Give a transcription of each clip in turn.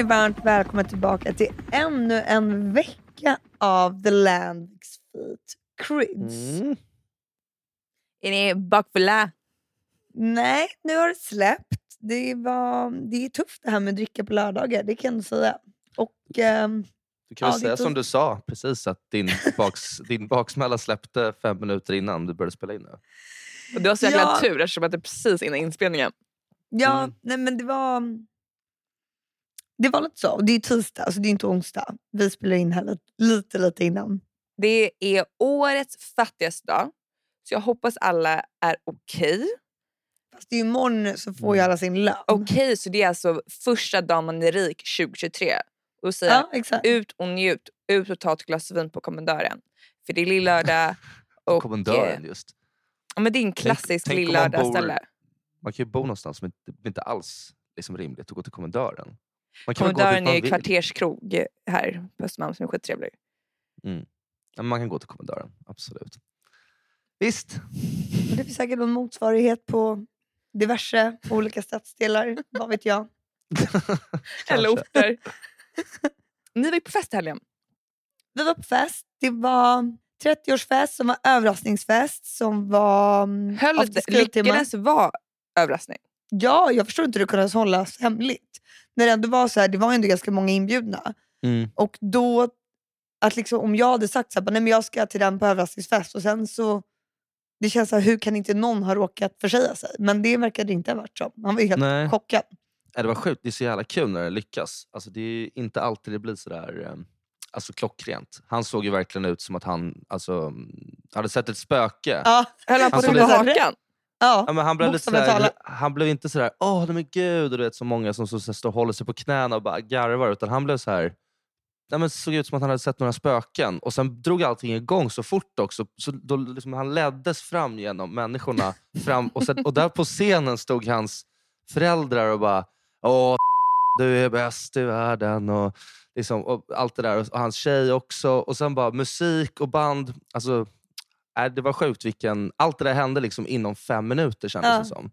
Ni varmt välkomna tillbaka till ännu en vecka av The Landviks Feet Crids. Mm. Är ni bakfulla? Nej, nu har det släppt. Det, var, det är tufft det här med att dricka på lördagar, det kan jag säga. Och, ehm, Du kan Ja, väl säga som du sa precis att din, baks, din baksmälla släppte fem minuter innan du började spela in nu. Och du har så jäkla Ja. tur eftersom att det är precis innan inspelningen. ja, Mm. nej men det var... Det var lite så. Det är tisdag, alltså det är inte onsdag. Vi spelar in här lite, lite, lite innan. Det är årets fattigaste dag. Så jag hoppas alla är okej. Fast det är imorgon så får ju alla sin lön. Okej, så det är alltså första dagen man är rik 2023. Och jag, Ja, exakt. ut och njut. Ut och ta ett glas vin på kommendören. För det är lillördag. Och, Kommendören eh, just. Ja, men det är en klassisk om man lillördagsställe. Man kan ju bo någonstans som inte, inte alls liksom rimligt att gå till kommendören. Kommendören är ju kvarterskrog här på Östermalm som är skittrevlig. Ja, men man kan gå till kommendören, absolut. Visst. Och det finns säkert någon motsvarighet på diverse olika stadsdelar. Vad vet jag. Eller orter. Ni var ju på fest i helgen. Vi var på fest. Det var 30-årsfest som var överraskningsfest som var mm, Höll lyckades vara överraskning. Ja, jag förstår inte hur det kunde hållas hemligt. När det ändå var så här, det var ändå ganska många inbjudna. Mm. Och då, att liksom, om jag hade sagt så här, nej men jag ska till den på överraskningsfest och sen så det känns så här, hur kan inte någon ha råkat försäga sig? Men det verkade inte ha varit så. Han var ju helt Nej. chockad. Ja, det var sjukt, det är så jävla kul när det lyckas. Alltså, det är inte alltid det blir sådär eh, alltså, klockrent. Han såg ju verkligen ut som att han alltså, hade sett ett spöke. Ja, Höll han på Han att slå lite- hakan? Ja. Ja, men han, blev lite talat. han blev inte sådär, åh nej men gud, och du vet, så många som så, så, står och håller sig på knäna och bara garvar. Utan han blev så här, nej, men såg ut som att han hade sett några spöken. Och sen drog allting igång så fort också. Så då, liksom, han leddes fram genom människorna. Fram, och, sen, och där på scenen stod hans föräldrar och bara, åh du är bäst i världen. Och, liksom, och allt det där. Och hans tjej också. Och sen bara musik och band. Alltså, det var sjukt vilken... Allt det där hände liksom inom fem minuter kändes Ja. det som.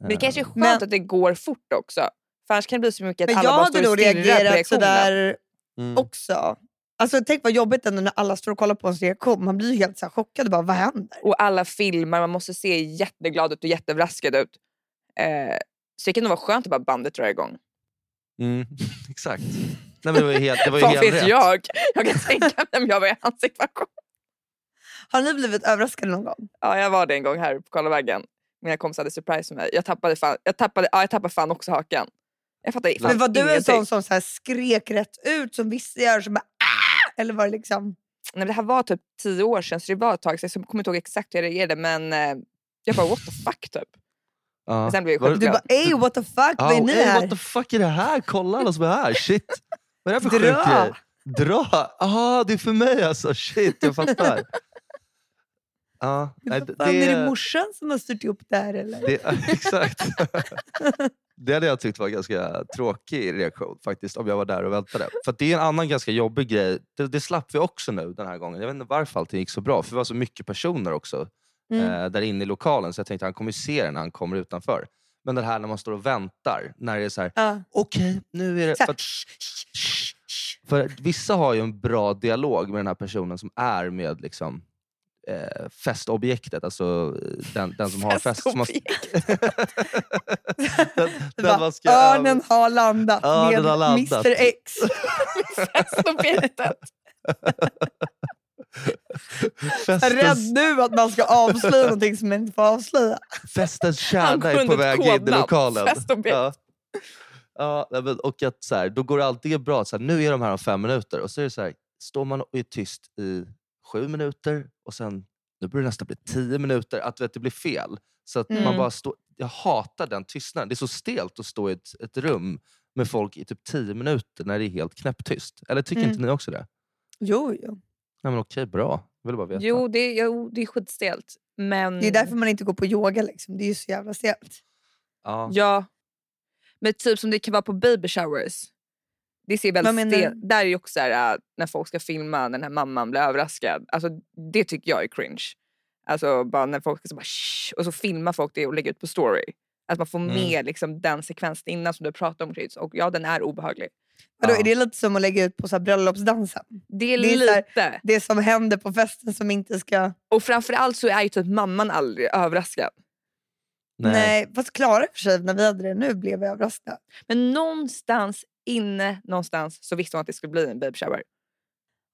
Men det kanske är skönt Men- att det går fort också. För annars kan det bli så mycket att Men alla jag bara står och stirrar på reagerat reaktionen. Mm. också. Alltså, tänk vad jobbigt ändå när alla står och kollar på ens reaktion. Man blir ju helt så här chockad. och Bara, vad händer? Och alla filmar, man måste se jätteglad ut och jätteöverraskad ut. Eh, så det kan nog vara skönt att bara bandet drar igång. Mm. Exakt. Nej, men det var ju helt, det var ju Vad helt vet rätt. jag? Jag kan tänka mig om jag var i hans situation. Har ni blivit överraskade någon gång? Ja, jag var det en gång här på Karlavägen. Mina kompisar hade surprise för mig. Jag tappade fan, jag tappade, ja, jag tappade fan också hakan. Jag fattar fan Men var du en ingenting. sån som så här skrek rätt ut som vissa gör? Som bara, ah! Eller var det liksom... Nej, det här var typ tio år sedan så det var ett tag sedan. Så jag kommer inte ihåg exakt hur jag reagerade men eh, jag bara what the fuck typ. Men sen blev jag Var det- Du bara, ey what the fuck, vad är Ja, ni ey, här? what the fuck är det här? Kolla alla som är här. Shit. Vad är det här för Dra. sjuk grej? Dra! Aha, det är för mig alltså. Shit, jag fattar. Ja, nej, det, fan, är det morsan som har styrt ihop det här eller? det, exakt. Det hade jag tyckt var en ganska tråkig reaktion faktiskt om jag var där och väntade. För det är en annan ganska jobbig grej. Det, det slapp vi också nu den här gången. Jag vet inte varför allting gick så bra. För det var så mycket personer också Mm. eh, där inne i lokalen. Så jag tänkte han kommer se det när han kommer utanför. Men det här när man står och väntar. När det är så här, Ja. okej nu är det... För, för vissa har ju en bra dialog med den här personen som är med liksom, eh, festobjektet. Alltså eh, den, den som har fest. Som har, den, den man ska, Örnen har landat med har landat. Mr X. Festobjektet. festens, Rädd nu att man ska avslöja någonting som man inte får avslöja. festens kärna är på väg in i lokalen. Ja. Ja, och att så här, då går det alltid bra. Så här, nu är de här om fem minuter. Och så är det så här, står man och är tyst i sju minuter och sen nu börjar det nästan bli tio minuter. Att vet, det blir fel. Så att man Mm. bara står, jag hatar den tystnaden. Det är så stelt att stå i ett, ett rum med folk i typ tio minuter när det är helt knäpptyst. Eller tycker Mm. inte ni också det? Jo, jo. Nej, men okej, bra. Jag vill bara veta. Jo det, jo, det är skitstelt. Men... Det är därför man inte går på yoga. Liksom. Det är ju så jävla stelt. Ja. Ja. Men typ som det kan vara på baby showers. Det ser stel. du? Där är ju också så här, äh, när folk ska filma när den här mamman blir överraskad. Alltså, det tycker jag är cringe. Alltså bara när folk ska så bara, "Shh", och så filmar folk det och lägger ut på story. Att man får Mm. med liksom, den sekvensen innan som du pratade om Kryds. Och ja, den är obehaglig. Ja. Är det lite som att lägga ut på så här bröllopsdansen? Det är, Det är så här- lite. Det som händer på festen som inte ska... Och framförallt så är ju typ mamman aldrig överraskad. Nej. fast Klara för sig, när vi hade det nu, blev vi överraskade. Men någonstans inne någonstans så visste hon att det skulle bli en baby shower.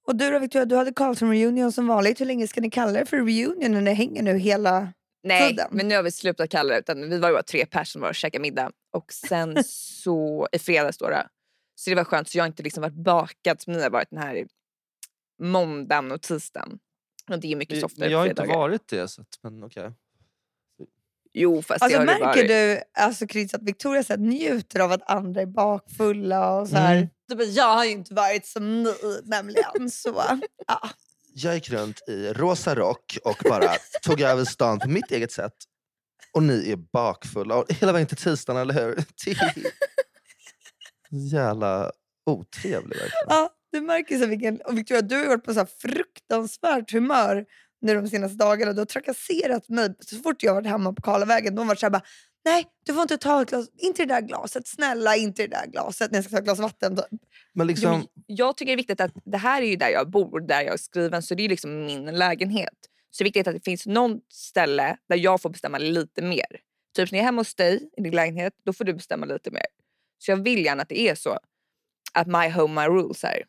Och du då Victoria, du hade Carlton reunion som vanligt. Hur länge ska ni kalla det för reunion när det hänger nu hela... Nej, Tiden. men nu har vi slutat kalla det utan vi var ju bara tre personer som var och käkade middag. Och sen så i fredags då, då. Så det var skönt så jag har inte liksom varit bakad som ni har varit den här måndagen och tisdagen. Och det är mycket softare jag har inte varit det. Så att, men okej. Jo fast Alltså det har det märker varit. du alltså, Chris, att Victoria så här, njuter av att andra är bakfulla och så här. Mm. Du bara, jag har ju inte varit som ni nämligen. Så, ja. Jag gick runt i rosa rock och bara tog över stan på mitt eget sätt. Och ni är bakfulla. Och hela vägen till tisdagen, eller hur? Jävla otrevlig verkligen. ja, du märker så vilken... Och Victoria, du har varit på så här fruktansvärt humör nu de senaste dagarna. Du har trakasserat mig så fort jag varit hemma på Karlavägen. De har varit så här bara, nej du får inte ta ett glas, inte det där glaset, snälla inte det där glaset när jag ska ta ett glas vatten. typ. Men Jo, liksom, men jag tycker det är viktigt att det här är ju där jag bor, där jag är skriven, så det är liksom min lägenhet. Så det är viktigt att det finns någon ställe där jag får bestämma lite mer. Typ när jag är hemma hos dig i din lägenhet, då får du bestämma lite mer. Så jag vill gärna att det är så. Att my home, my rules här.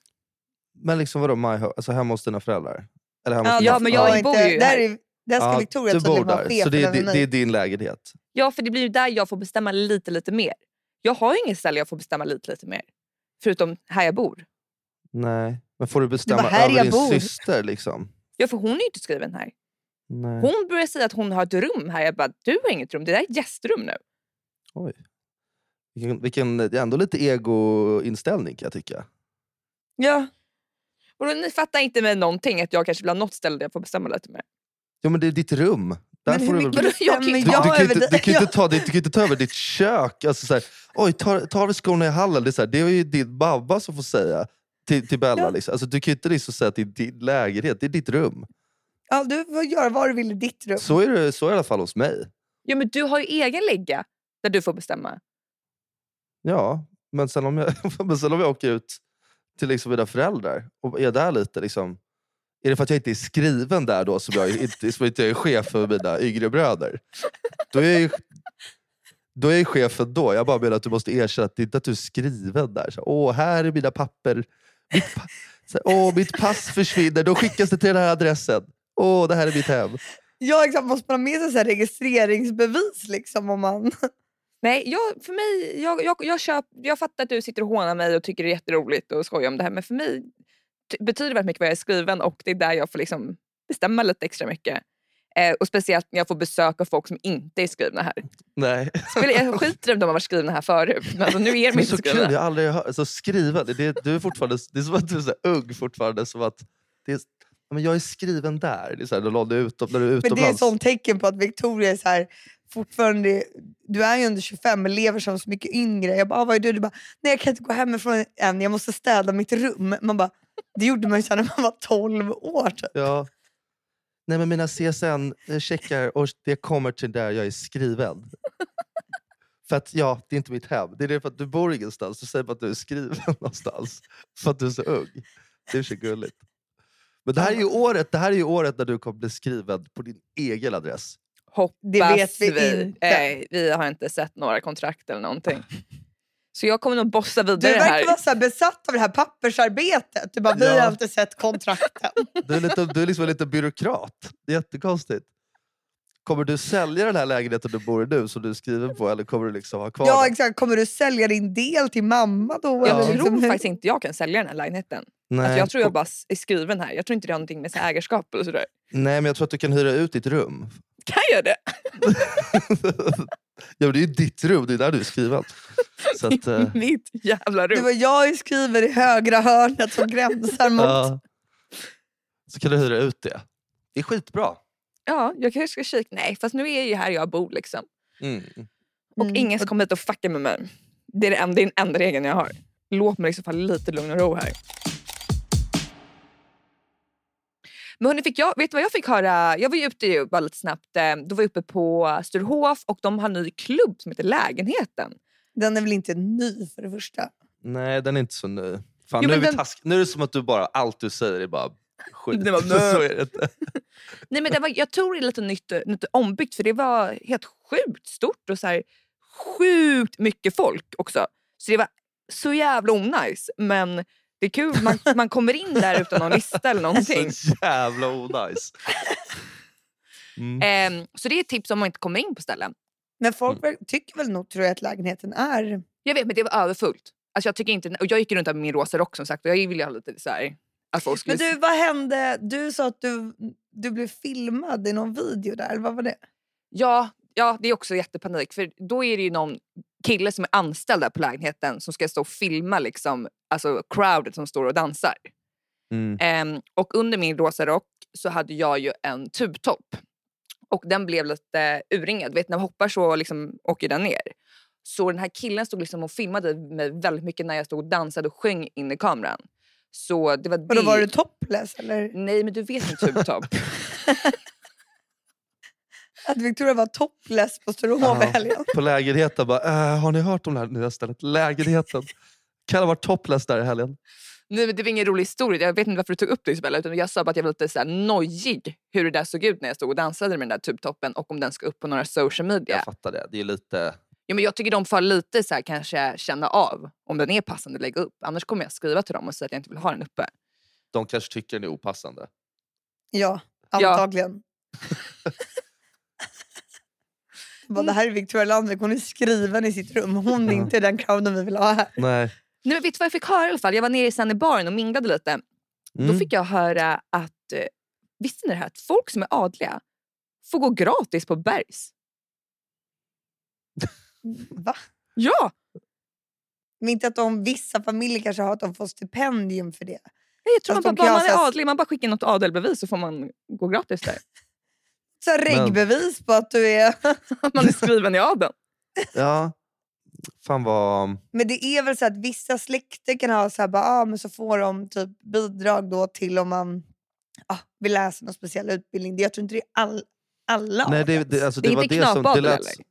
men liksom vadå, my ho- alltså hemma hos dina föräldrar? Ja, Ja, men jag föräldrar? bor ju där, här. är, där ska Ja, Victoria du bor vara där, chef så det är, det, det är din lägenhet. Ja, för det blir ju där jag får bestämma lite, lite mer. Jag har ju inget ställe jag får bestämma lite, lite mer. Förutom här jag bor. Nej, men får du bestämma här över jag din bor. syster? liksom? Ja, för hon är ju inte skriven här. Nej. Hon börjar säga att hon har ett rum här. Jag bara, du har inget rum. Det där är ett gästrum nu. Oj. Vilken, vilken, det är ändå lite ego-inställning kan jag tycka. Ja, Och då, ni fattar inte med någonting att jag kanske vill ha något ställe där jag får bestämma lite mer. Ja men det är ditt rum. Där men får hur du mycket bestämmer inte- Du, jag du, kan över inte, du, kan inte ta, ditt- du kan inte ta över ditt kök. Alltså så här, Oj, tar, tar vi skorna i hallen? Det är, så här, det är ju din mamma som får säga till, till Bella. Ja. Liksom. Alltså, du kan ju inte liksom säga att det är din lägenhet, det är ditt rum. Ja, du får göra vad du vill i ditt rum. Så är det så är det i alla fall hos mig. Ja, men du har ju egen ligga där du får bestämma. Ja, men sen om jag, men sen om jag åker ut till liksom mina föräldrar och är där lite, liksom, är det för att jag inte är skriven där då som jag inte, som inte är chef för mina yngre bröder? Då är jag ju, då är jag ju chefen då. Jag bara menar att du måste erkänna att det är inte att du är skriven där. Så, Åh, här är mina papper. Mitt, pa så, Åh, mitt pass försvinner. Då skickas det till den här adressen. Åh, det här är mitt hem. Ja, exakt. Måste man ha med sig så här registreringsbevis liksom om man... Nej, jag, för mig, jag, jag, jag, köp, jag fattar att du sitter och hånar mig och tycker det är jätteroligt och skojar om det här men för mig betyder det väldigt mycket vad jag är skriven och det är där jag får liksom bestämma lite extra mycket. Eh, och speciellt när jag får besök av folk som inte är skrivna här. Nej. Spelar- Jag skiter i om de har varit skrivna här förut men alltså, nu är de inte så kul, jag har aldrig hört, alltså, skriven, det, du är fortfarande, det är som att du är så ung fortfarande. Som att det är, men jag är skriven där. Det är så här, då, du är utom, när du är Men det är ett utomlands. sånt tecken på att Victoria är så här, fortfarande... Du är ju under 25 men lever som så mycket yngre. Jag bara, "Ah, vad är du? Du bara, nej jag kan inte gå hemifrån än, jag måste städa mitt rum. Man bara, det gjorde man ju när man var 12 år. Typ. Ja. Nej men mina CSN-checkar, och det kommer till där jag är skriven. för att ja, det är inte mitt hem. Det är det för att du bor ingenstans, du säger bara att du är skriven någonstans. För att du är så ung. Det är så gulligt. Men det här är ju året, det här är året när du kommer bli skriven på din egen adress. Hoppas Det vet vi inte. Nej, vi har inte sett några kontrakt eller någonting. Så jag kommer nog bossa Du vidare verkar här. vara så här besatt av det här pappersarbetet. Du bara, vi Ja. har inte sett kontrakten. Du är, lite, du är liksom lite byråkrat. Det är jättekonstigt. Kommer du sälja den här lägenheten du bor i nu som du är skriven på eller kommer du liksom ha kvar Ja den? exakt, kommer du sälja din del till mamma då? Jag eller tror liksom, faktiskt inte jag kan sälja den här lägenheten. Nej. Alltså jag tror jag bara är skriven här. Jag tror inte det har någonting med ägarskap eller sådär. Nej men jag tror att du kan hyra ut ditt rum. Kan jag det? ja, men det är ju ditt rum, det är där du är skriven. Så att, eh, Mitt jävla Du rum. bara, jag är skriven i högra hörnet som gränsar mot... ja. Så kan du hyra ut det. Det är skitbra. Ja, jag kanske ska kika. Nej, fast nu är jag ju här jag bor liksom. Mm. Och Mm. ingen ska komma hit och fucka med mig. Det är, det det den enda regeln jag har. Låt mig i så fall lite lugn och ro här. Men hörni, fick jag, vet du vad jag fick höra? Jag var ju ute ju bara lite snabbt. eh, Då var jag uppe på Sturehof och de har en ny klubb som heter Lägenheten. Den är väl inte ny för det första. Nej, den är inte så ny. Fan, Jo, nu, är men den- task... nu är det som att du bara, allt du säger är bara skit. Det inte. Nej, men det var, jag tror det är lite nytt, nytt ombyggt för det var helt sjukt stort och så här, sjukt mycket folk också. Så det var så jävla onajs. Men det är kul, man, man kommer in där utan någon lista eller någonting. Så jävla onajs. Mm. Ehm, så det är ett tips om man inte kommer in på ställen. Men folk Mm. tycker väl nog tror jag att lägenheten är... Jag vet men det var överfullt. Alltså, jag, tycker inte, och jag gick runt med min rosa rock som sagt och jag ville ha lite så här, att folk skulle Men du, vad hände? Du sa att du, du blev filmad i någon video där. Vad var det? Ja, ja, det är också jättepanik. För då är det ju någon kille som är anställd där på lägenheten som ska stå och filma liksom, alltså crowdet som står och dansar. Mm. Ehm, och under min rosa rock så hade jag ju en tubtopp. Och den blev lite urringad. Vet, när man hoppar så liksom åker den ner. Så den här killen stod liksom och filmade mig väldigt mycket när jag stod och dansade och sjöng in i kameran. Så det var Och då det. var du topless eller? Nej men du vet en tubtopp. Att Victoria var topless på Sturehof i Ja. helgen. På lägenheten bara, äh, har ni hört om det här nya stället? Lägenheten. Kan ha varit topless där i helgen. Nej, men det var ingen rolig historia. Jag vet inte varför du tog upp det Isabella. Utan jag sa bara att jag var lite så här nojig hur det där såg ut när jag stod och dansade med den där tubtoppen och om den ska upp på några social media. Jag fattar det. Det är lite... Ja, men jag tycker de får lite så här, kanske känna av om den är passande att lägga upp. Annars kommer jag skriva till dem och säga att jag inte vill ha den uppe. De kanske tycker den är opassande. Ja, Ja. Bara, det här är Victoria Landvik, hon är skriven i sitt rum. Hon är inte den crowden vi vill ha här. Nej. Nej, men vet du vad jag fick höra i alla fall? Jag var nere sen i baren och minglade lite. Då Mm. fick jag höra att, eh, visste ni det här? Att folk som är adliga får gå gratis på Bergs. Va? Ja! Men inte att de, vissa familjer kanske har att de får stipendium för det. Jag tror Att man bara, bara man är adlig, man bara skickar in något adelbevis så får man gå gratis där. Så reggbevis på att du är... man är skriven i adeln. Ja. Fan vad... Men det är väl så att vissa släkter kan ha så här, bara, ah, men så får de typ bidrag då till om man ah, vill läsa någon speciell utbildning. Det- Jag tror inte det är all, alla Nej, det, det, alltså, Det är det var inte det som... Det knappadel, lät, eller?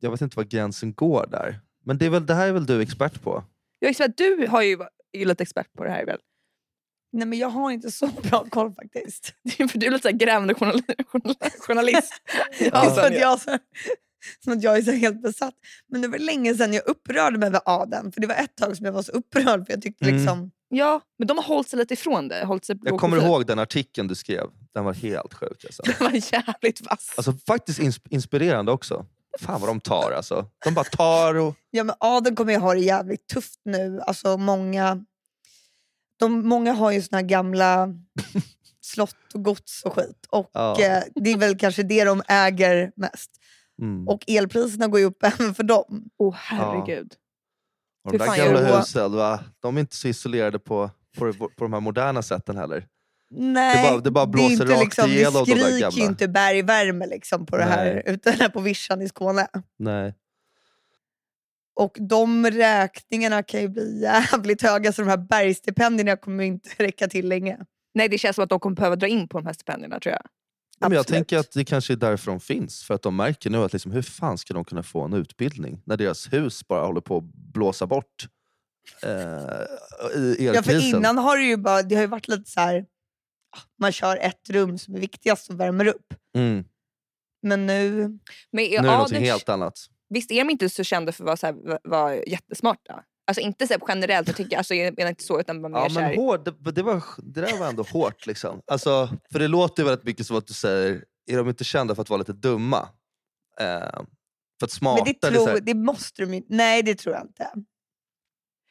jag vet inte var gränsen går där. Men det, är väl, det här är väl du expert på? Jag att du har ju, är ju lite expert på det här väl? Nej, men jag har inte så bra koll faktiskt. För du är lite grävande journal, journal, journalist. Ja, som, att jag, så, som att jag är så helt besatt. Men det var länge sedan jag upprörde mig över adeln. För det var ett tag som jag var så upprörd för jag tyckte Mm. liksom... Ja, men de har hållit sig lite ifrån det. Hållit sig Jag kommer ihåg den artikeln du skrev. Den var helt sjuk. Alltså. Den var jävligt vass. Alltså faktiskt ins- inspirerande också. Fan vad de tar alltså. De bara tar och... Ja, men adeln kommer ju ha det jävligt tufft nu. Alltså många, de, många har ju såna här gamla slott och gods och skit. Och Ja. eh, Det är väl kanske det de äger mest. Mm. Och elpriserna går ju upp även för dem. Åh herregud. Och Fy de där gamla husen, va? de är inte så isolerade på, på, på de här moderna sätten heller. Nej, bara- det bara är blåser inte rakt liksom, igenom de Det där skriker gamla. ju inte bergvärme liksom på det här, Nej. utan här på vischan i Skåne. Nej. Och de räkningarna kan ju bli jävligt höga så de här bergstipendierna kommer ju inte räcka till länge. Nej, det känns som att de kommer behöva dra in på de här stipendierna tror jag. Men jag tänker att det kanske är därför de finns. För att de märker nu att liksom, hur fan ska de kunna få en utbildning när deras hus bara håller på att blåsa bort eh, i Ja, för elkrisen. innan har det ju bara, det har ju varit lite så här, ah, man kör ett rum som är viktigast och värmer upp. Mm. Men nu, Men Nu är det något Aders- helt annat. Visst är de inte så kända för att vara, så här, vara jättesmarta? Alltså inte så generellt, jag tycker, alltså, jag menar inte så utan bara mer Ja, men här, hård, det, det, var, det där var ändå hårt. Liksom. Alltså, för det låter ju väldigt mycket som att du säger, är de inte kända för att vara lite dumma? Eh, för att smarta, men det, det tror, här, det måste de ju Nej, det tror jag inte.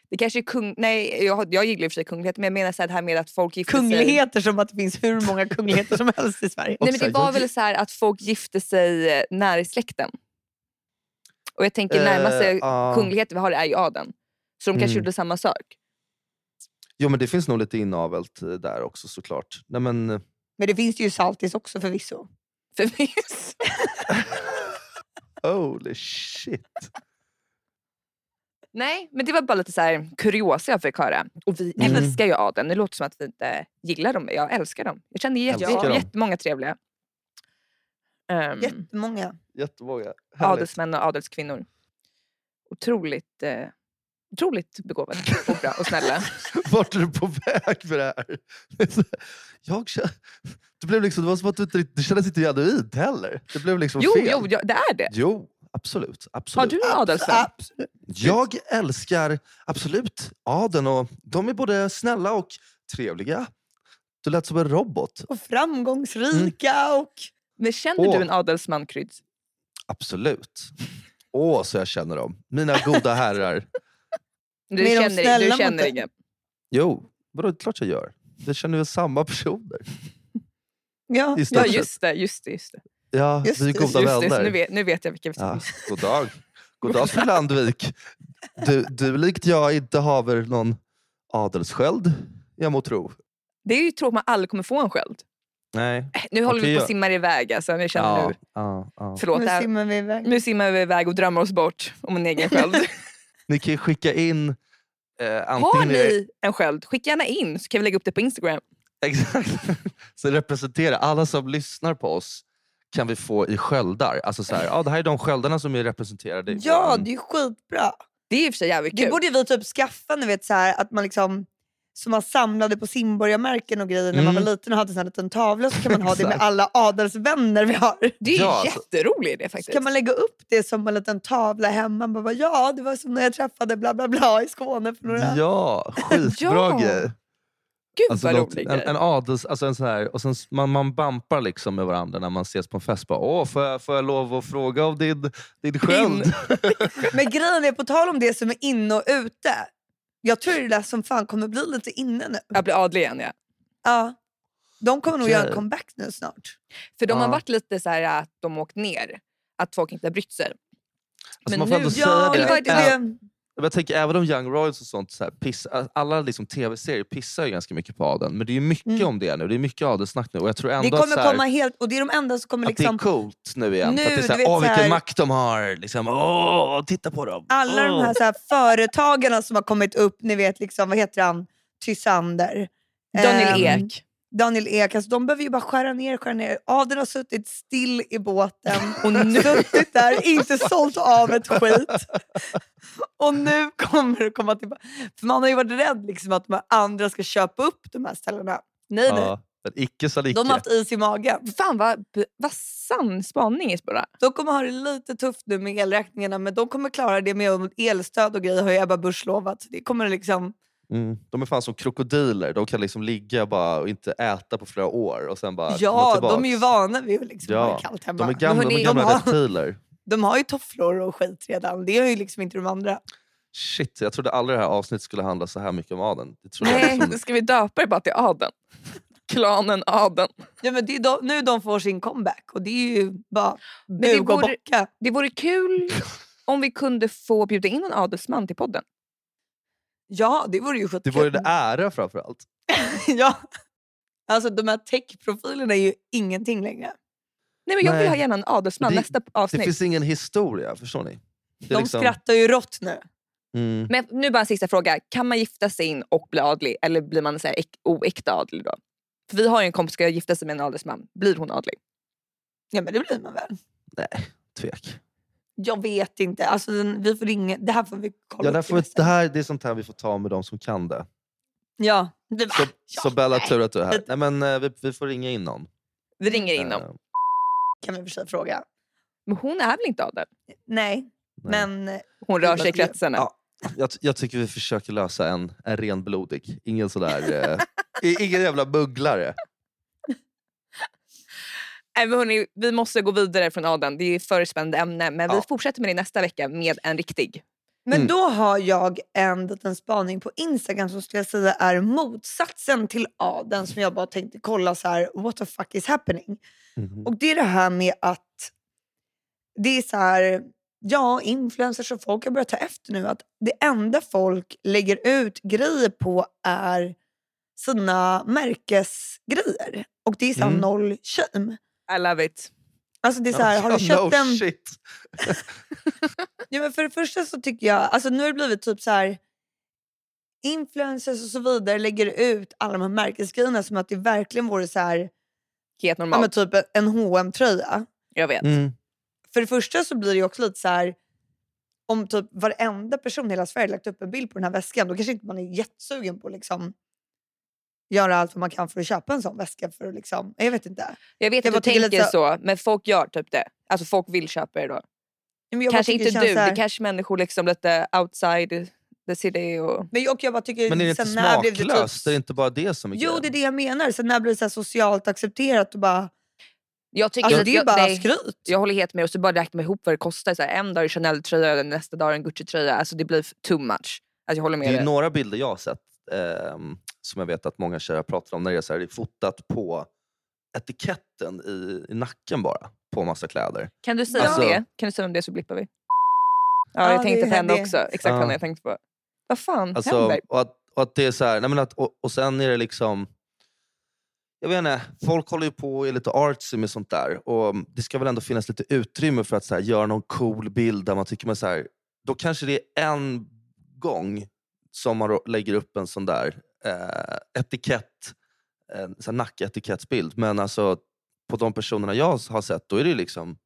Det kanske är kung... Nej, jag, jag gillar i och för sig kunglighet men jag menar så här, det här med att folk gifter sig... Kungligheter som att det finns hur många kungligheter som helst i Sverige. Nej, men det var väl så här att folk gifte sig eh, nära i släkten. Och jag tänker närmaste ja. kungligheter vi har är ju adeln. Så de kanske Mm. gjorde samma sak. Jo men det finns nog lite inavelt eh, där också såklart. Nej, men, eh, Men det finns ju saltis också förvisso. Förvisso. holy shit. Nej, men det var bara lite så här kuriosa jag fick höra. Och vi Mm. älskar ju adeln. Det låter som att vi inte gillar dem. Jag älskar dem. Jag känner jätte, jättemånga trevliga um, Jättemånga. Jättemånga. Härligt. adelsmän och adelskvinnor. Otroligt, eh, otroligt begåvade och bra och snälla. Vart är du på väg med det här? Jag känner, det, blev liksom, det var som att du inte det kändes inte genuint heller. Det blev liksom Jo, fel. jo, ja, det är det. Jo, absolut. Har absolut. du en adelsvän? Jag älskar absolut adeln och de är både snälla och trevliga. Du lät som en robot. Och framgångsrika och... Men känner Åh. du en adelsman, Kryds? Absolut. Åh, så jag känner dem. Mina goda herrar. Du Men de känner, snälla du mot känner dig? ingen? Jo, vadå, det är klart jag gör. Vi känner väl samma personer. Ja. I stort Ja, sett. just det. Just det, just det. Ja, Just vi är det, goda Just det så vänner. nu, vet, nu vet jag vilka vi Ja, god dag. God dag fru Landvik. Du, du likt jag inte haver någon adelssköld, jag må tro. Det är ju tråkigt att man aldrig kommer få en sköld. Nej. Äh, Nu håller vi på ja. och simmar iväg. Alltså, ni känner Ja, nu. ja, ja. Förlåt, Nu det simmar vi iväg. nu simmar vi iväg och drömmer oss bort om en egen sköld. Ni kan ju skicka in eh, Har ni en sköld, skicka gärna in så kan vi lägga upp det på Instagram. Exakt. Så representera alla som lyssnar på oss kan vi få i sköldar. Alltså så här, ja, det här är de sköldarna som är representerade Ja, det är skitbra. Det är i och för sig jävligt Det kul. borde vi typ skaffa, ni vet, så här, att man liksom som man samlade på simborgarmärken och grejer när man Mm. var liten och hade en liten tavla så kan man ha det med alla adelsvänner vi har. Det är Ja, alltså. jätterolig idé Så faktiskt. kan man lägga upp det som en liten tavla hemma. Man bara, ja, det var som när jag träffade bla bla bla i Skåne för några... Ja, skitbra Ja. grej. Gud Alltså vad något, rolig en, en adels, alltså en sån här, och sen, man, man bampar liksom med varandra när man ses på en fest. Bara, Åh, får, jag, får jag lov att fråga om din, din sköld? Men grejen är, på tal om det som är inne och ute. Jag tror det är det där som fan kommer bli lite inne nu. Jag blir adlig igen ja. Ja. De kommer nog Okej. göra en comeback nu snart. För de har Ja. varit lite så här att de har åkt ner. Att folk inte har brytt sig. Alltså Men man får nu- ändå Ja, det det- det. Jag tänker även om Young Royals och sånt, så här, piss, alla liksom tv-serier pissar ju ganska mycket på adeln. Men det är mycket Mm. om det nu. Det är mycket adelssnack nu. Och jag tror ändå Det att, kommer så här, komma helt... Och det är de enda som kommer att det är liksom... coolt nu igen. Nu, att det är så här, vet, Åh, så vilken här- makt de har! Liksom, Åh, titta på dem! Alla de Åh. här, så här företagarna som har kommit upp, ni vet liksom, vad heter han? Tysander. Daniel Ehm, Ek. Daniel Ek, alltså, de behöver ju bara skära ner, skära ner. Adeln har suttit still i båten Och nu, suttit där, inte sålt av ett skit. Och nu kommer det komma tillbaka. För man har ju varit rädd liksom, att de andra ska köpa upp de här ställena. Nej, nej. Ja, men icke sa icke. De har haft is i magen. fan vad, vad sann spaning Isbora. De kommer ha det lite tufft nu med elräkningarna men de kommer klara det med elstöd och grejer har ju Ebba Busch lovat. Det kommer liksom... Mm. De är fan som krokodiler. De kan liksom ligga bara och inte äta på flera år och sen bara Ja, de är ju vana vid att liksom Ja, ha det kallt hemma. De är gamla, de hörni, är gamla de har- reptiler. De har ju tofflor och skit redan. Det har ju liksom inte de andra. Shit, jag trodde aldrig det här avsnittet skulle handla så här mycket om adeln. Det trodde jag Nej, liksom, ska vi döpa det bara till adeln? Klanen adeln. Ja, men det är de, nu de får sin comeback och det är ju bara buga och vore- bocka. Det vore kul om vi kunde få bjuda in en adelsman till podden. Ja, det vore ju det skitkul. var ju en ära framförallt. ja. Alltså de här tech-profilerna är ju ingenting längre. Nej, men jag vill Nej. ha gärna en adelsman Det- nästa Det avsnitt. finns ingen historia, förstår ni? Det De liksom- skrattar ju rått nu. Mm. Men nu bara en sista fråga. Kan man gifta sig in och bli adlig eller blir man så här äk- oäkta adlig då? För vi har ju en kompis som ska gifta sig med en adelsman. Blir hon adlig? Ja men det blir man väl. Nej, tvek. Jag vet inte. Alltså, vi får ringa. Det här får vi kolla Ja, upp får det här det är sånt här vi får ta med de som kan det. Ja. Bara, Så, ja, så Bella, nej. tur att du är här. Nej, men, eh, vi, vi får ringa in någon. Vi ringer in dem. Eh, kan vi för sig fråga. Men hon är väl inte adel? Nej, nej. men eh, Hon rör Det sig i kretsarna. Ja, jag, jag tycker vi försöker lösa en, en renblodig. Ingen sådär... Eh, ingen jävla bugglare. Nej, men hörni, vi måste gå vidare från adeln. Det är ett för spännande ämne. Men vi Ja. fortsätter med det nästa vecka med en riktig. Men Mm. då har jag en liten spaning på Instagram som skulle jag säga är motsatsen till adeln som jag bara tänkte kolla så här, what the fuck is happening? Mhm. Och det är det här med att det är så här, ja influencers och folk har börjat ta efter nu att det enda folk lägger ut grejer på är sina märkesgrejer. Och det är så här Mm. noll shame. I love it. Alltså det är så här, har du köpt no en... shit. Ja, men för det första så tycker jag, alltså nu har det blivit typ så här influencers och så vidare lägger ut alla de här märkesgrejerna som att det verkligen vore så här, Helt ja, men normalt. typ en hm tröja Jag vet. Mm. För det första så blir det också lite så här om typ varenda person i hela Sverige lagt upp en bild på den här väskan då kanske inte man är jättesugen på liksom göra allt vad man kan för att köpa en sån väska. För att liksom, jag vet inte. Jag vet Jag att du tycker tänker lite så, men folk gör typ det. Alltså folk vill köpa det då. Men jag bara Kanske inte det du, så här- det kanske människor liksom lite outside the city. Och... Men jag, jag bara tycker, Men är det inte när blev det smaklöst? typ- Det är inte bara det som är Jo grejen. det är det jag menar. Sen när blir det så här socialt accepterat och bara, Jag, tycker, alltså det är ju jag, bara nej, skryt. jag håller helt med och så bara räkna ihop vad det kostar. Så här, en dag är Chanel-tröja och nästa dag är en Gucci-tröja. Alltså det blir too much. Alltså jag håller med Det är dig. några bilder jag har sett ehm, som jag vet att många tjejer pratar om. När det är, så här, det är fotat på etiketten i, i nacken bara på massa kläder. Kan du säga Alltså- det? Kan du säga om det så blippar vi. Ja, Ja, jag tänkte på henne det- också. Exakt vad jag tänkte på. Vad fan Alltså, händer? och, att, och att det är så här, nej men att, och, och sen är det liksom... Jag vet inte, folk håller ju på och är lite artsy med sånt där. Och det ska väl ändå finnas lite utrymme för att så här, göra någon cool bild där man tycker man så här, då kanske det är en gång som man lägger upp en sån där eh, etikett, en sån nacketikettsbild. Men alltså på de personerna jag har sett, då är det liksom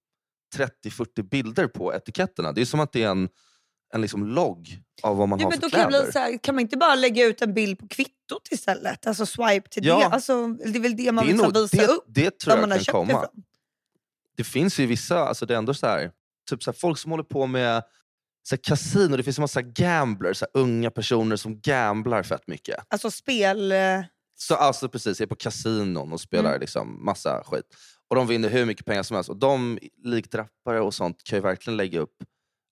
30-40 bilder på etiketterna. Det är som att det är en, en liksom logg av vad man Ja, har men för då kan, kläder. bli så här, kan man inte bara lägga ut en bild på kvittot istället? Alltså swipe till Ja. det. Alltså, det är väl det man Det vill nog- visa det, upp. det tror jag man kan komma. ifrån. Det finns ju vissa, alltså det är ändå så här, typ så här, folk som håller på med så här, kasino, det finns en massa gamblers, så här, unga personer som gamblar fett mycket. Alltså spel... eh, Så alltså precis, är på kasinon och spelar Mm. liksom massa skit. Och de vinner hur mycket pengar som helst. Och de, likt rappare och sånt, kan ju verkligen lägga upp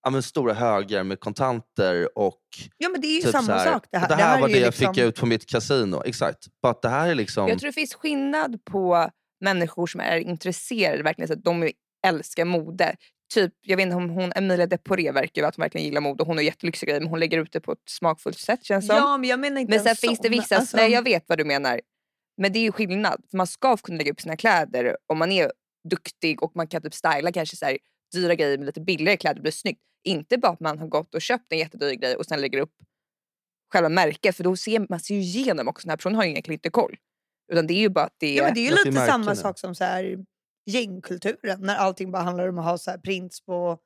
ja, men stora högar med kontanter och Ja men det är ju typ samma här, sak det här. Det här, är var ju det jag liksom, fick ut på mitt kasino. Exakt. Bara det här är liksom... Jag tror det finns skillnad på människor som är intresserade, verkligen, så att de älskar mode. Typ, jag vet inte om hon, Emilia Deporé verkar ju att hon verkligen gillar mode. Hon har jättelyxiga grejer men hon lägger ut det på ett smakfullt sätt känns som. Ja men jag menar inte men sen en finns det sån. vissa, Alltså, nej jag vet vad du menar. Men det är ju skillnad. För man ska kunna lägga upp sina kläder om man är duktig och man kan typ styla kanske så här, dyra grejer med lite billigare kläder blir snyggt. Inte bara att man har gått och köpt en jättedyr grej och sen lägger upp själva märket för då ser man ser ju igenom också. Den här personen har ju egentligen inte koll. Utan det är ju bara att det är... Ja, men det är ju lite samma sak som så här, gängkulturen. När allting bara handlar om att ha så här prints på...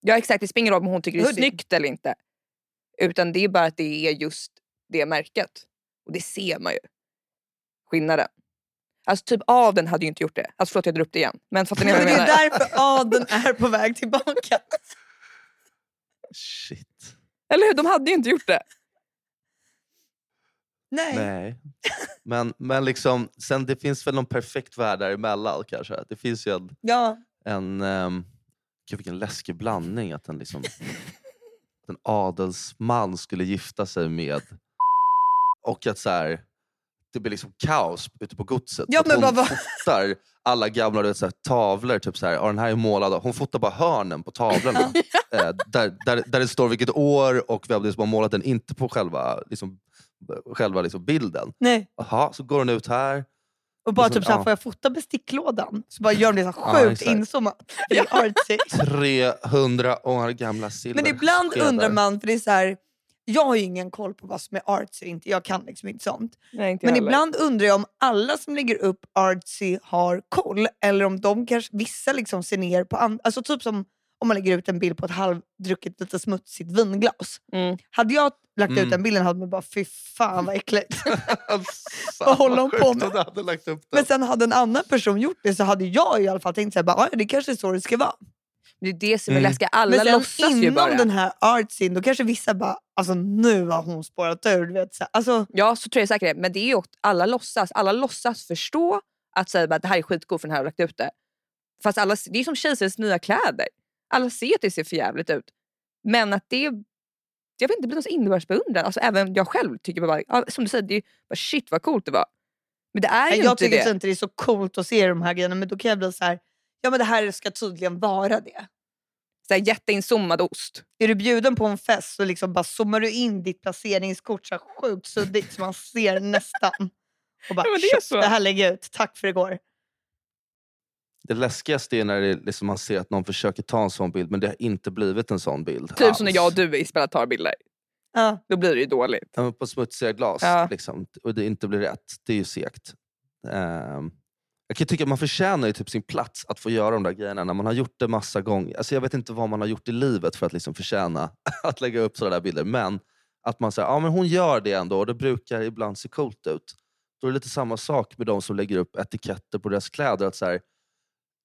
Ja exakt, det spelar ingen roll om hon tycker det är snyggt eller inte. Utan det är bara att det är just det märket. Och det ser man ju. Skillnaden. Alltså typ adeln hade ju inte gjort det. Alltså förlåt jag drar upp det igen. Men fattar ni vad jag det menar? är därför adeln är på väg tillbaka. Shit. Eller hur? De hade ju inte gjort det. Nej. Nej. Men, men liksom, sen det finns väl någon perfekt värld däremellan kanske. Det finns ju en, Ja. en um, gud vilken läskig blandning att en, liksom, att en adelsman skulle gifta sig med och att så här, det blir liksom kaos ute på godset. Ja, hon vad- fotar alla gamla du vet, så här, tavlor, typ så här, ja, den här är målad. av-" Hon fotar bara hörnen på tavlorna. eh, där, där, där det står vilket år och vem det är som har målat den, inte på själva, liksom, själva liksom bilden. Nej. Jaha, så går hon ut här. Och bara Och så- typ såhär, ja. får jag fota besticklådan? Så bara gör de det så Ja, sjukt exakt. inzoomat. Det är artsy. 300 år gamla silver. Men ibland skedar. undrar man, för det är så här, jag har ju ingen koll på vad som är artsy inte. Jag kan liksom inte sånt. Nej, inte Men heller. ibland undrar jag om alla som lägger upp artsy har koll eller om de kanske, vissa liksom ser ner på andra. Alltså typ som om man lägger ut en bild på ett halvdrucket lite smutsigt vinglas. Mm. Hade jag lagt ut Mm. den bilden hade man bara fy fan vad äckligt. Alltså, Vad håller hon på med? du hade lagt upp den. Men sen hade en annan person gjort det så hade jag i alla fall tänkt såhär, "Ah, ja, det kanske är så det ska vara. Det är det som är Mm. läskigt. Alla Men låtsas ju inom bara. den här artsyn, då kanske vissa bara, alltså nu har hon spårat ur. Du vet, så här. Alltså, Ja, så tror jag säkert det. Men det är ju också, alla låtsas, alla låtsas förstå att säga att det här är skitcoolt för den här har lagt ut det. Fast alla, det är som kejsarens nya kläder. Alla ser att det ser för jävligt ut. Men att det jag vet inte, det blir någon innebördsbeundran. Alltså, även jag själv tycker bara, ja, som du säger, det är bara shit vad coolt det var. Men det är ju jag inte tycker det. inte det är så coolt att se de här grejerna men då kan jag bli så här, ja men det här ska tydligen vara det. Så här, jätteinzoomad ost. Är du bjuden på en fest så liksom bara zoomar du in ditt placeringskort så här sjukt suddigt så man ser nästan. Och bara, Ja, det är "Tjoff, så." det här lägger jag ut, tack för igår. Det läskigaste är när det, liksom, man ser att någon försöker ta en sån bild men det har inte blivit en sån bild. Typ som när alls. jag och du Isabella tar bilder. Ja. Då blir det ju dåligt. Ja, på smutsiga glas Ja. liksom, och det inte blir rätt. Det är ju segt. Ehm, jag kan tycka att man förtjänar ju typ sin plats att få göra de där grejerna när man har gjort det massa gånger. Alltså jag vet inte vad man har gjort i livet för att liksom förtjäna att lägga upp sådana där bilder. Men att man säger ja men hon gör det ändå och det brukar ibland se coolt ut. Då är det lite samma sak med de som lägger upp etiketter på deras kläder. Att så här,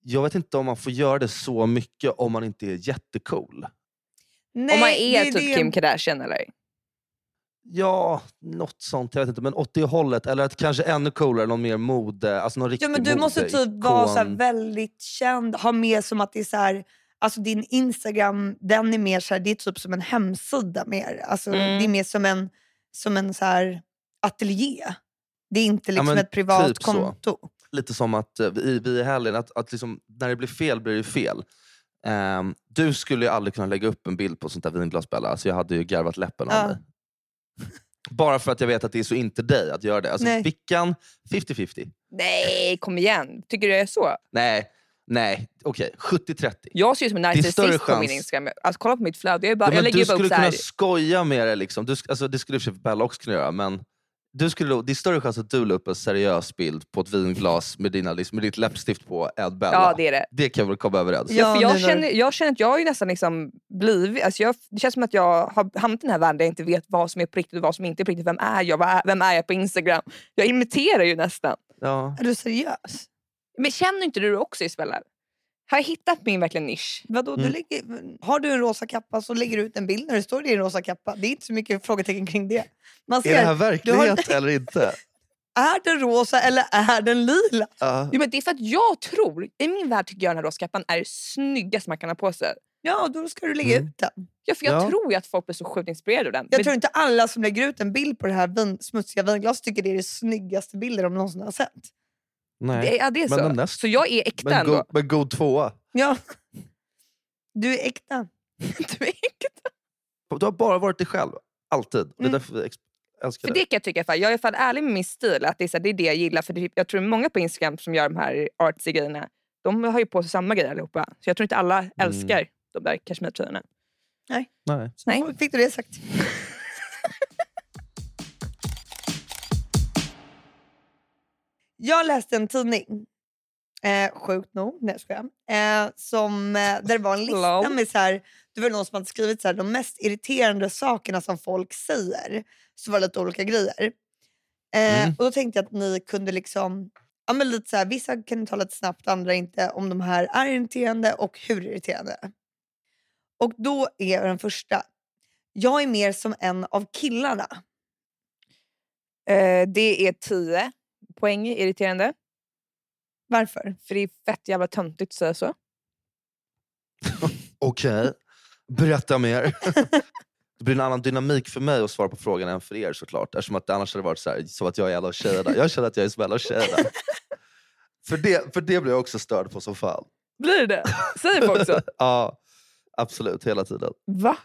jag vet inte om man får göra det så mycket om man inte är jättecool. Nej, Om man det är typ det. Kim Kardashian eller? Ja, något sånt. Jag vet inte. Men åt det hållet. Eller att kanske ännu coolare, någon mer mode. Alltså någon riktig Ja, men du måste typ vara så här väldigt känd, ha med som att det är så här, alltså din Instagram, den är mer så här, det är typ som en hemsida mer. Alltså, Mm. Det är mer som en, som en så här ateljé. Det är inte liksom men ett privat typ så. Lite som att eh, vi, vi i helgen, att, att liksom, när det blir fel blir det fel. Ehm, du skulle ju aldrig kunna lägga upp en bild på sånt där vinglas Bella. Alltså jag hade ju garvat läppen av Ja. mig. Bara för att jag vet att det är så inte dig att göra det. Alltså Nej. Vickan, 50-50. Nej, kom igen. Tycker du det är så? Nej, nej, okej. 70-30. Jag ser ut som en narcissist på min. Instagram. Alltså, kolla på mitt flöde. Jag, bara, Ja, jag lägger du bara skulle upp så kunna här. skoja med det. Liksom. Du, alltså, det skulle i och för sig Bella också kunna göra. Men du skulle, det är större chans att du la upp en seriös bild på ett vinglas med, dina, liksom, med ditt läppstift på än Bella. Ja, det är det. Det kan vi väl komma överens Ja, för jag, känner, jag känner att jag har ju nästan liksom blivit... Alltså jag, det känns som att jag har hamnat i den här världen där jag inte vet vad som är på riktigt och vad som inte är på riktigt. Vem är jag? Är, vem är jag på Instagram? Jag imiterar ju nästan. Ja. Är du seriös? Men känner inte du också Isabella? Har jag hittat min verkligen nisch? Vadå, du Mm. lägger, har du en rosa kappa så lägger du ut en bild när det står din rosa kappa. Det är inte så mycket frågetecken kring det. Man Är ser, det här verklighet eller inte? är den rosa eller är den lila? Ja. Jo, men det är för att jag tror, i min värld tycker jag den här roskappan är det snyggaste man kan ha på sig. Ja, då ska du lägga Mm. ut den. Ja, för jag Ja. tror ju att folk blir så sjukt inspirerade av den. Jag Men tror inte alla som lägger ut en bild på det här vin, smutsiga vinglaset tycker det är det snyggaste bilden de någonsin har sett. Nej. ja, det är Men så. den Så jag är äkta Men, ändå. men god tvåa. Ja. Du är äkta. Du är äkta. Du har bara varit dig själv. Alltid. Och Det är Mm. därför vi ex- älskar För dig. det kan jag tycka, för jag är i fall ärlig med min stil. Att det, är så här, det är det jag gillar. För det, jag tror många på Instagram som gör de här artsy grejerna, de har ju på sig samma grejer allihopa. Så jag tror inte alla Mm. älskar de där kashmirtröjorna. Nej. Nej. Så fick du det sagt. Jag läste en tidning, eh, sjukt nog, nej jag eh, som, eh, där det var en lista med så här, det var någon som hade skrivit så här, de mest irriterande sakerna som folk säger. Så var det lite olika grejer. Eh, Mm. Och då tänkte jag att ni kunde liksom, ja, men lite så här, vissa kan ni ta lite snabbt, andra inte, om de här är irriterande och hur irriterande. Och då är den första, jag är mer som en av killarna. Eh, det är 10 poäng irriterande. Varför? För det är fett jävla töntigt att säga så. Okej. Berätta mer. det blir en annan dynamik för mig att svara på frågan än för er såklart. Eftersom att det annars hade varit så, här, så att jag är alla tjejerna. Jag känner att jag är som alla tjejerna. för, det, för det blir jag också störd på som fan. Blir det Säger folk så? ja, absolut. Hela tiden. Va?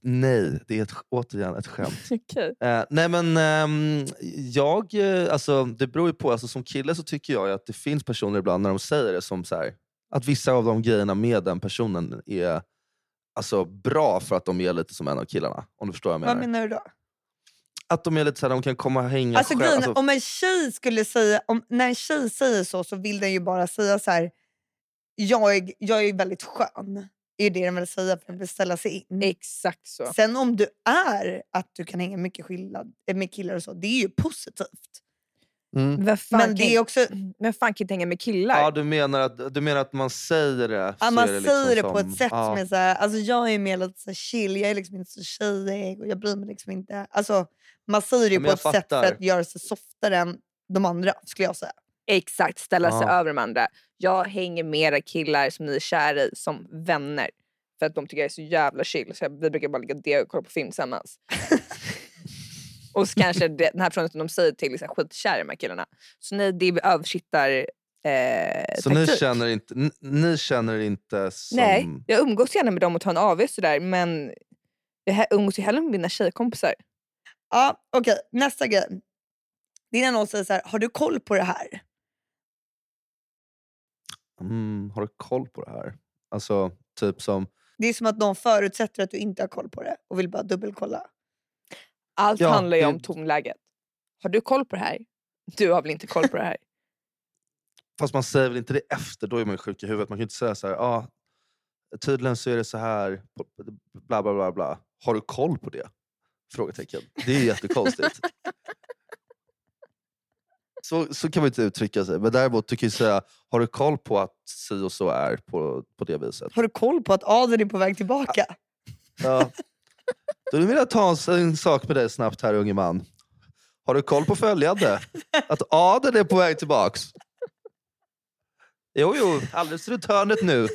Nej, det är ett, återigen ett skämt. Okej. Eh, nej men ehm, jag, eh, alltså, det beror ju på. Alltså, som kille så tycker jag ju att det finns personer ibland när de säger det som så här, att vissa av de grejerna med den personen är alltså, bra för att de är lite som en av killarna. Om du förstår vad jag menar. Vad menar du då? Att de är lite så här, de kan komma och hänga Alltså, själv. Alltså, om en tjej skulle säga, om, när en tjej säger så så vill den ju bara säga så här. Jag är, jag är väldigt skön. Det är det den vill säga för att vill ställa sig in. Exakt så. Sen om du är att du kan hänga mycket skillnad, eh, med killar och så, det är ju positivt. mm. Men kan, det är också, vem fan kan inte hänga med killar? Ja, du menar, att, du menar att man säger det? ja, man det säger liksom det på som- ett sätt ja. som är så här, alltså jag är mer lite så här chill, jag är liksom inte så tjejig och jag bryr mig liksom inte. Alltså, man säger det Ja, men på ett sätt för fattar. att göra sig softare än de andra skulle jag säga. Exakt, ställa sig över de andra. Jag hänger med era killar som ni är kära i som vänner. För att de tycker jag är så jävla chill. Så jag, vi brukar bara ligga och kolla på film tillsammans. och så kanske det, den här personen som de säger till är så här skitkär i de här killarna. Så nej, det är översittar eh, Så ni känner, inte, ni, ni känner inte som... Nej, jag umgås gärna med dem och tar en AW sådär men jag umgås ju hellre med mina tjejkompisar. Ja, okej. Nästa grej. När någon säger så här, har du koll på det här? Mm, har du koll på det här? Alltså, typ som... Det är som att någon förutsätter att du inte har koll på det och vill bara dubbelkolla. Allt Ja, handlar ju det- om tonläget. Har du koll på det här? Du har väl inte koll på det här? Fast man säger väl inte det efter, då är man ju sjuk i huvudet. Man kan ju inte säga så här, ah, tydligen så är det så här, bla bla bla bla. Har du koll på det? Frågetecken. Det är ju jättekonstigt. så, så kan man inte uttrycka sig. Men däremot du kan ju säga, har du koll på att si och så är på, på det viset? Har du koll på att adeln är på väg tillbaka? Ja. Då vill jag ta en, en sak med dig snabbt här unge man. Har du koll på följande? Att adeln är på väg tillbaks. Jo, jo, alldeles runt hörnet nu.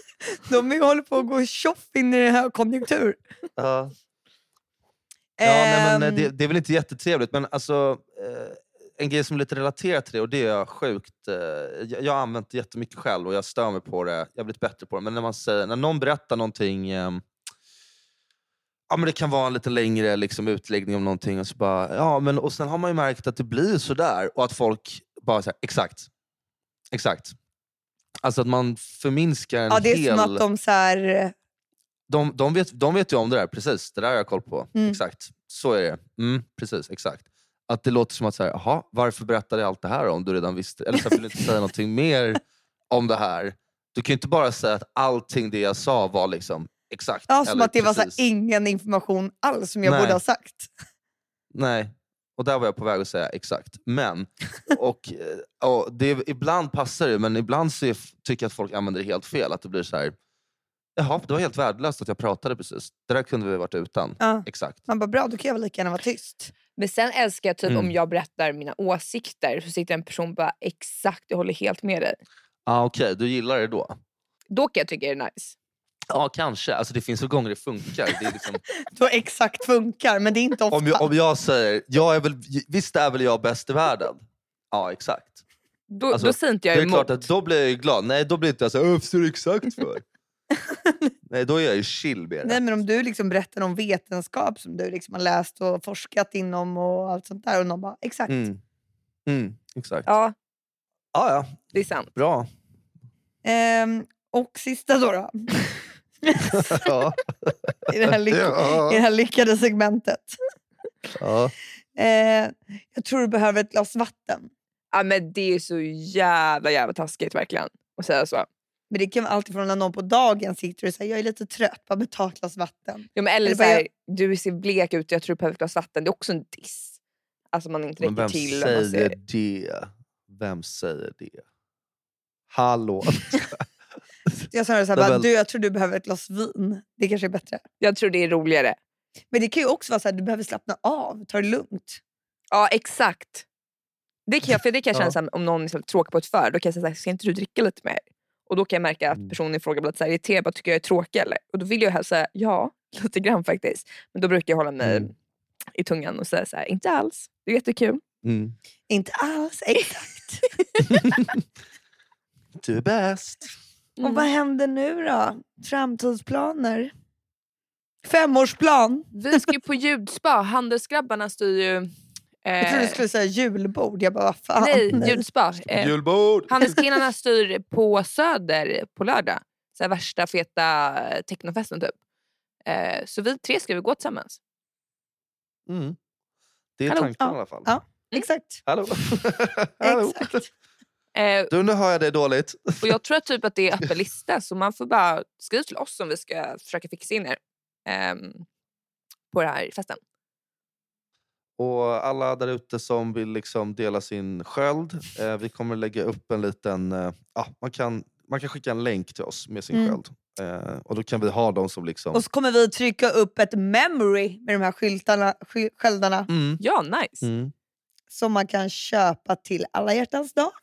De är- håller på att gå tjoff in i en högkonjunktur. Ja. Ja, nej, men, Ehm, eh, det, det är väl inte jättetrevligt, men alltså, eh, en grej som är lite relaterat till det, och det är sjukt... Eh, jag, har använt det jättemycket själv och jag stör mig på det. Jag har blivit bättre på det. Men när, man säger, när någon berättar någonting, ehm, ja, men det kan vara en lite längre liksom, utläggning om någonting, och, så bara, ja, men, och sen har man ju märkt att det blir sådär och att folk bara säger exakt. Exakt. Alltså att man förminskar en ja, det är hel... som att de så här, de, de, vet, de vet ju om det där, precis. Det där har jag koll på. Mm. Exakt. Så är det. Mm, precis, exakt. Att det låter som att, så här, jaha, varför berättade jag allt det här om du redan visste? Eller så vill du inte säga någonting mer om det här. Du kan ju inte bara säga att allting det jag sa var liksom exakt. ja, som att det var så här, precis. ingen information alls som jag Nej. borde ha sagt. Nej, och där var jag på väg att säga exakt. Men, och, eh, och det, ibland passar det, men ibland så är, tycker jag att folk använder det helt fel. Att det blir så här, jaha, det var helt värdelöst att jag pratade precis. Det där kunde vi varit utan. Ja. Exakt. Man bara, bra då kan jag väl lika gärna vara tyst. Men sen älskar jag typ Mm. om jag berättar mina åsikter så sitter en person och bara exakt, jag håller helt med dig. Ah, Okej, du gillar det då? Då kan jag tycka det är nice. Ja, kanske. Alltså, det finns väl gånger det funkar. Det är liksom, Då exakt funkar, men det är inte ofta. om, jag, om jag säger, jag är väl, visst är väl jag bäst i världen? Ja, exakt. Då, Alltså, då säger inte jag det är emot. klart att då blir jag ju glad. Nej, då blir inte jag så här, "Åh, vad står det exakt för? Nej, då är jag ju chill med det. Nej, men om du liksom berättar om vetenskap som du liksom har läst och forskat inom och allt sånt där och någon bara exakt. Mm. Mm, exakt. Ja. Ja, ja, det är sant. bra. Ehm, och sista då, då ja. i, det här lyck- Ja. i det här lyckade segmentet. Ja. Eh, jag tror du behöver ett glas vatten. Ja, men det är så jävla jävla taskigt verkligen att säga så. Men det kan vara alltid från när någon på dagen sitter och säger jag är lite trött, bara ta ett glas vatten. Ja, men eller Eller så du ser blek ut, jag tror du behöver ett glas vatten. Det är också en diss. Alltså man inte Men räcker vem till. och Man säger ser... det? Vem säger det? Hallå? Jag sa så här, Nej, bara, men- du, jag tror du behöver ett glas vin. Det kanske är bättre. Jag tror det är roligare. Men det kan ju också vara så här, du behöver slappna av, ta det lugnt. Ja, exakt. Det kan jag, för det kan jag känna Ja. om någon är så tråkig på ett för, då kan jag säga ska inte du dricka lite mer? Och då kan jag märka att Mm. personen i fråga blir lite så irriterad, bara, tycker jag är tråkig eller? Och då vill jag helst säga ja, lite grann faktiskt. Men då brukar jag hålla mig Mm. i tungan och säga så här, inte alls, det är jättekul. Mm. Inte alls, exakt. Du är bäst. Och vad händer nu då? Framtidsplaner? Femårsplan? Vi ska ju på ljudspa, handelsgrabbarna styr ju... Jag trodde du Eh, skulle säga julbord. Jag bara, vad fan. nej, ljudspa. Eh, Julbord! Handelskillarna styr på Söder på lördag. Så här värsta feta eh, technofesten typ. Eh, så vi tre ska vi gå tillsammans. Mm. Det är Hallå? tanken Ja. i alla fall. Ja. Exakt. Hallå? Hallå? Exakt. Eh, Du, nu hör jag dig dåligt. och jag tror att typ att det är öppen lista så man får bara skriva till oss om vi ska försöka fixa in er ehm, på den här festen. Och alla där ute som vill liksom dela sin sköld, eh, vi kommer lägga upp en liten... Eh, ja, man, kan, man kan skicka en länk till oss med sin Mm. sköld. Eh, och då kan vi ha dem som liksom... Och så kommer vi trycka upp ett memory med de här skyltarna, sky- sköldarna Mm. Ja, nice. Mm. som man kan köpa till alla hjärtans dag.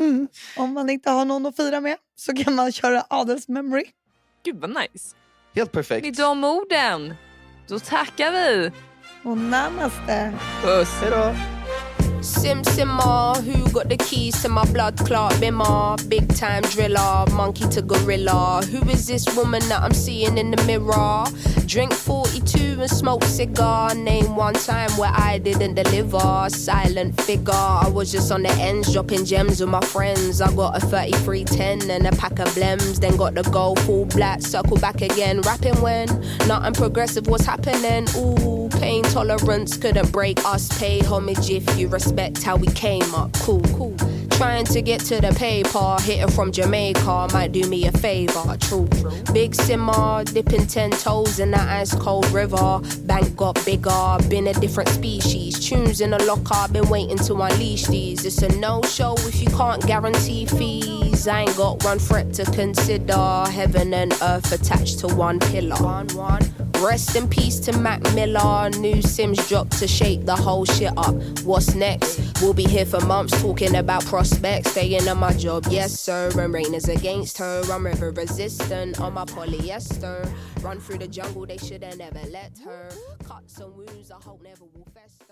Mm. Om man inte har någon att fira med så kan man köra adels memory. Gud vad nice. Helt perfekt. Med de orden, då tackar vi. Och namaste. Puss. Hej då! Sim Simma, who got the keys to my blood clot bimmer? Big time driller, monkey to gorilla. Who is this woman that I'm seeing in the mirror? Drink 42 and smoke cigar. Name one time where I didn't deliver. Silent figure. I was just on the ends, dropping gems with my friends. I got a 3310 and a pack of blems. Then got the gold full black, circle back again. Rapping when nothing progressive was happening. Ooh, pain tolerance couldn't break us. Pay homage if you respect how we came up. Cool, cool. Trying to get to the paper, hitting from Jamaica might do me a favor. True, big simmer, dipping ten toes in that ice cold river. Bank got bigger, been a different species. Tunes in the locker, been waiting to unleash these. It's a no show if you can't guarantee fees. I ain't got one threat to consider. Heaven and earth attached to one pillar. Rest in peace to Mac Miller. New Sims dropped to shake the whole shit up. What's next? We'll be here for months talking about prospects. Staying on my job, yes sir. And rain is against her. I'm river resistant on my polyester. Run through the jungle, they should have never let her. Cuts and wounds, I hope never will fester.